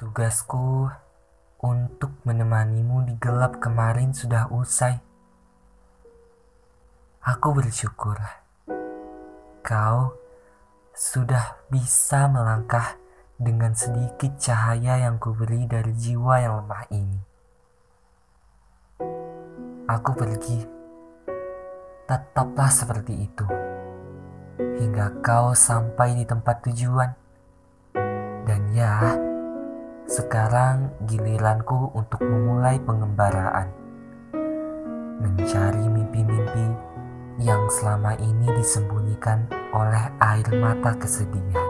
Tugasku untuk menemanimu di gelap kemarin sudah usai. Aku bersyukur kau sudah bisa melangkah dengan sedikit cahaya yang kuberi dari jiwa yang lemah ini. Aku pergi, tetaplah seperti itu, hingga kau sampai di tempat tujuan. Dan ya, sekarang giliranku untuk memulai pengembaraan, mencari mimpi-mimpi yang selama ini disembunyikan oleh air mata kesedihan.